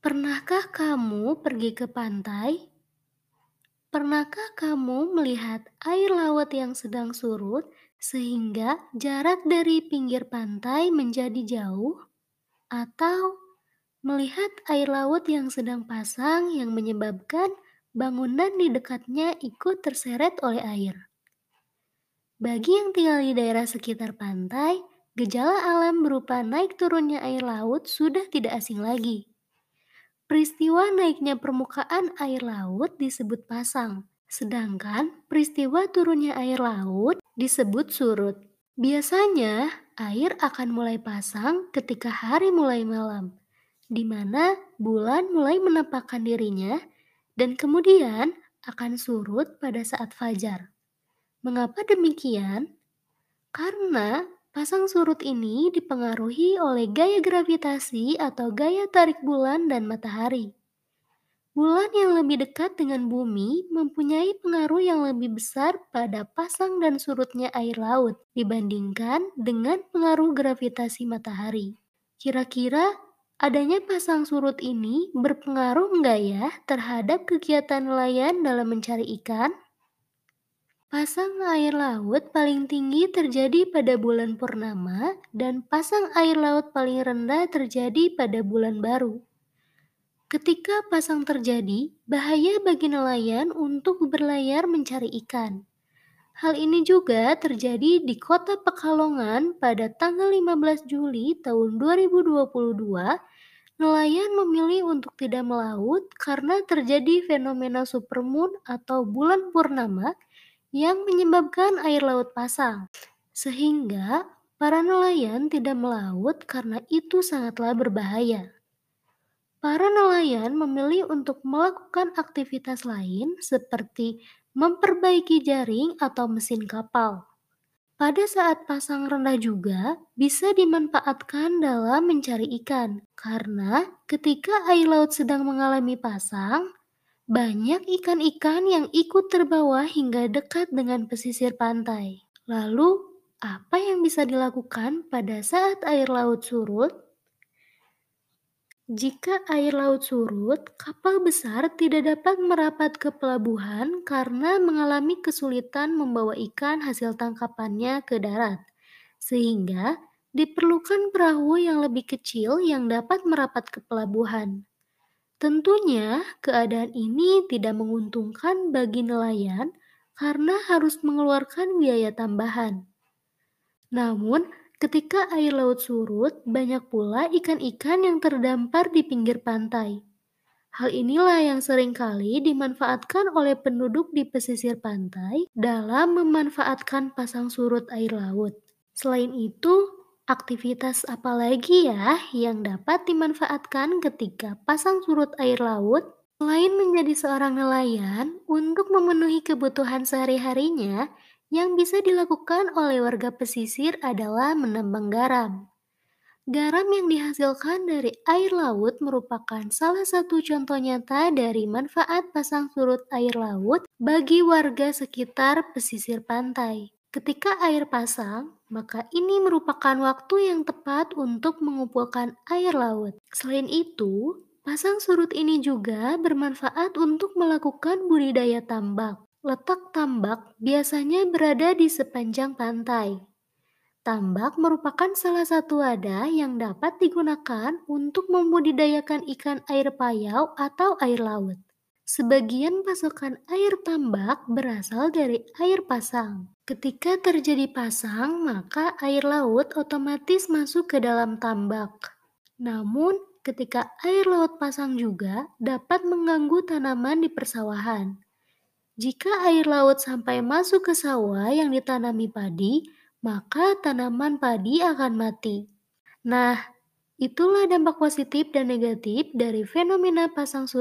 Pernahkah kamu pergi ke pantai? Pernahkah kamu melihat air laut yang sedang surut sehingga jarak dari pinggir pantai menjadi jauh? Atau melihat air laut yang sedang pasang yang menyebabkan bangunan di dekatnya ikut terseret oleh air? Bagi yang tinggal di daerah sekitar pantai, gejala alam berupa naik turunnya air laut sudah tidak asing lagi. Peristiwa naiknya permukaan air laut disebut pasang, sedangkan peristiwa turunnya air laut disebut surut. Biasanya, air akan mulai pasang ketika hari mulai malam, di mana bulan mulai menampakkan dirinya, dan kemudian akan surut pada saat fajar. Mengapa demikian? Karena pasang surut ini dipengaruhi oleh gaya gravitasi atau gaya tarik bulan dan matahari. Bulan yang lebih dekat dengan bumi mempunyai pengaruh yang lebih besar pada pasang dan surutnya air laut dibandingkan dengan pengaruh gravitasi matahari. Kira-kira adanya pasang surut ini berpengaruh enggak ya terhadap kegiatan nelayan dalam mencari ikan? Pasang air laut paling tinggi terjadi pada bulan purnama dan pasang air laut paling rendah terjadi pada bulan baru. Ketika pasang terjadi, bahaya bagi nelayan untuk berlayar mencari ikan. Hal ini juga terjadi di kota Pekalongan pada tanggal 15 Juli tahun 2022. Nelayan memilih untuk tidak melaut karena terjadi fenomena supermoon atau bulan purnama yang menyebabkan air laut pasang, sehingga para nelayan tidak melaut karena itu sangatlah berbahaya. Para nelayan memilih untuk melakukan aktivitas lain seperti memperbaiki jaring atau mesin kapal. Pada saat pasang rendah juga bisa dimanfaatkan dalam mencari ikan, karena ketika air laut sedang mengalami pasang, banyak ikan-ikan yang ikut terbawa hingga dekat dengan pesisir pantai. Lalu, apa yang bisa dilakukan pada saat air laut surut? Jika air laut surut, kapal besar tidak dapat merapat ke pelabuhan karena mengalami kesulitan membawa ikan hasil tangkapannya ke darat, sehingga diperlukan perahu yang lebih kecil yang dapat merapat ke pelabuhan. Tentunya, keadaan ini tidak menguntungkan bagi nelayan karena harus mengeluarkan biaya tambahan. Namun, ketika air laut surut, banyak pula ikan-ikan yang terdampar di pinggir pantai. Hal inilah yang sering kali dimanfaatkan oleh penduduk di pesisir pantai dalam memanfaatkan pasang surut air laut. Selain itu, Aktivitas apa lagi ya yang dapat dimanfaatkan ketika pasang surut air laut? Selain menjadi seorang nelayan, untuk memenuhi kebutuhan sehari-harinya, yang bisa dilakukan oleh warga pesisir adalah menambang garam. Garam yang dihasilkan dari air laut merupakan salah satu contoh nyata dari manfaat pasang surut air laut bagi warga sekitar pesisir pantai. Ketika air pasang, maka ini merupakan waktu yang tepat untuk mengumpulkan air laut. Selain itu, pasang surut ini juga bermanfaat untuk melakukan budidaya tambak. Letak tambak biasanya berada di sepanjang pantai. Tambak merupakan salah satu wadah yang dapat digunakan untuk membudidayakan ikan air payau atau air laut. Sebagian pasokan air tambak berasal dari air pasang. Ketika terjadi pasang, maka air laut otomatis masuk ke dalam tambak. Namun, ketika air laut pasang juga dapat mengganggu tanaman di persawahan. Jika air laut sampai masuk ke sawah yang ditanami padi, maka tanaman padi akan mati. Nah, itulah dampak positif dan negatif dari fenomena pasang surut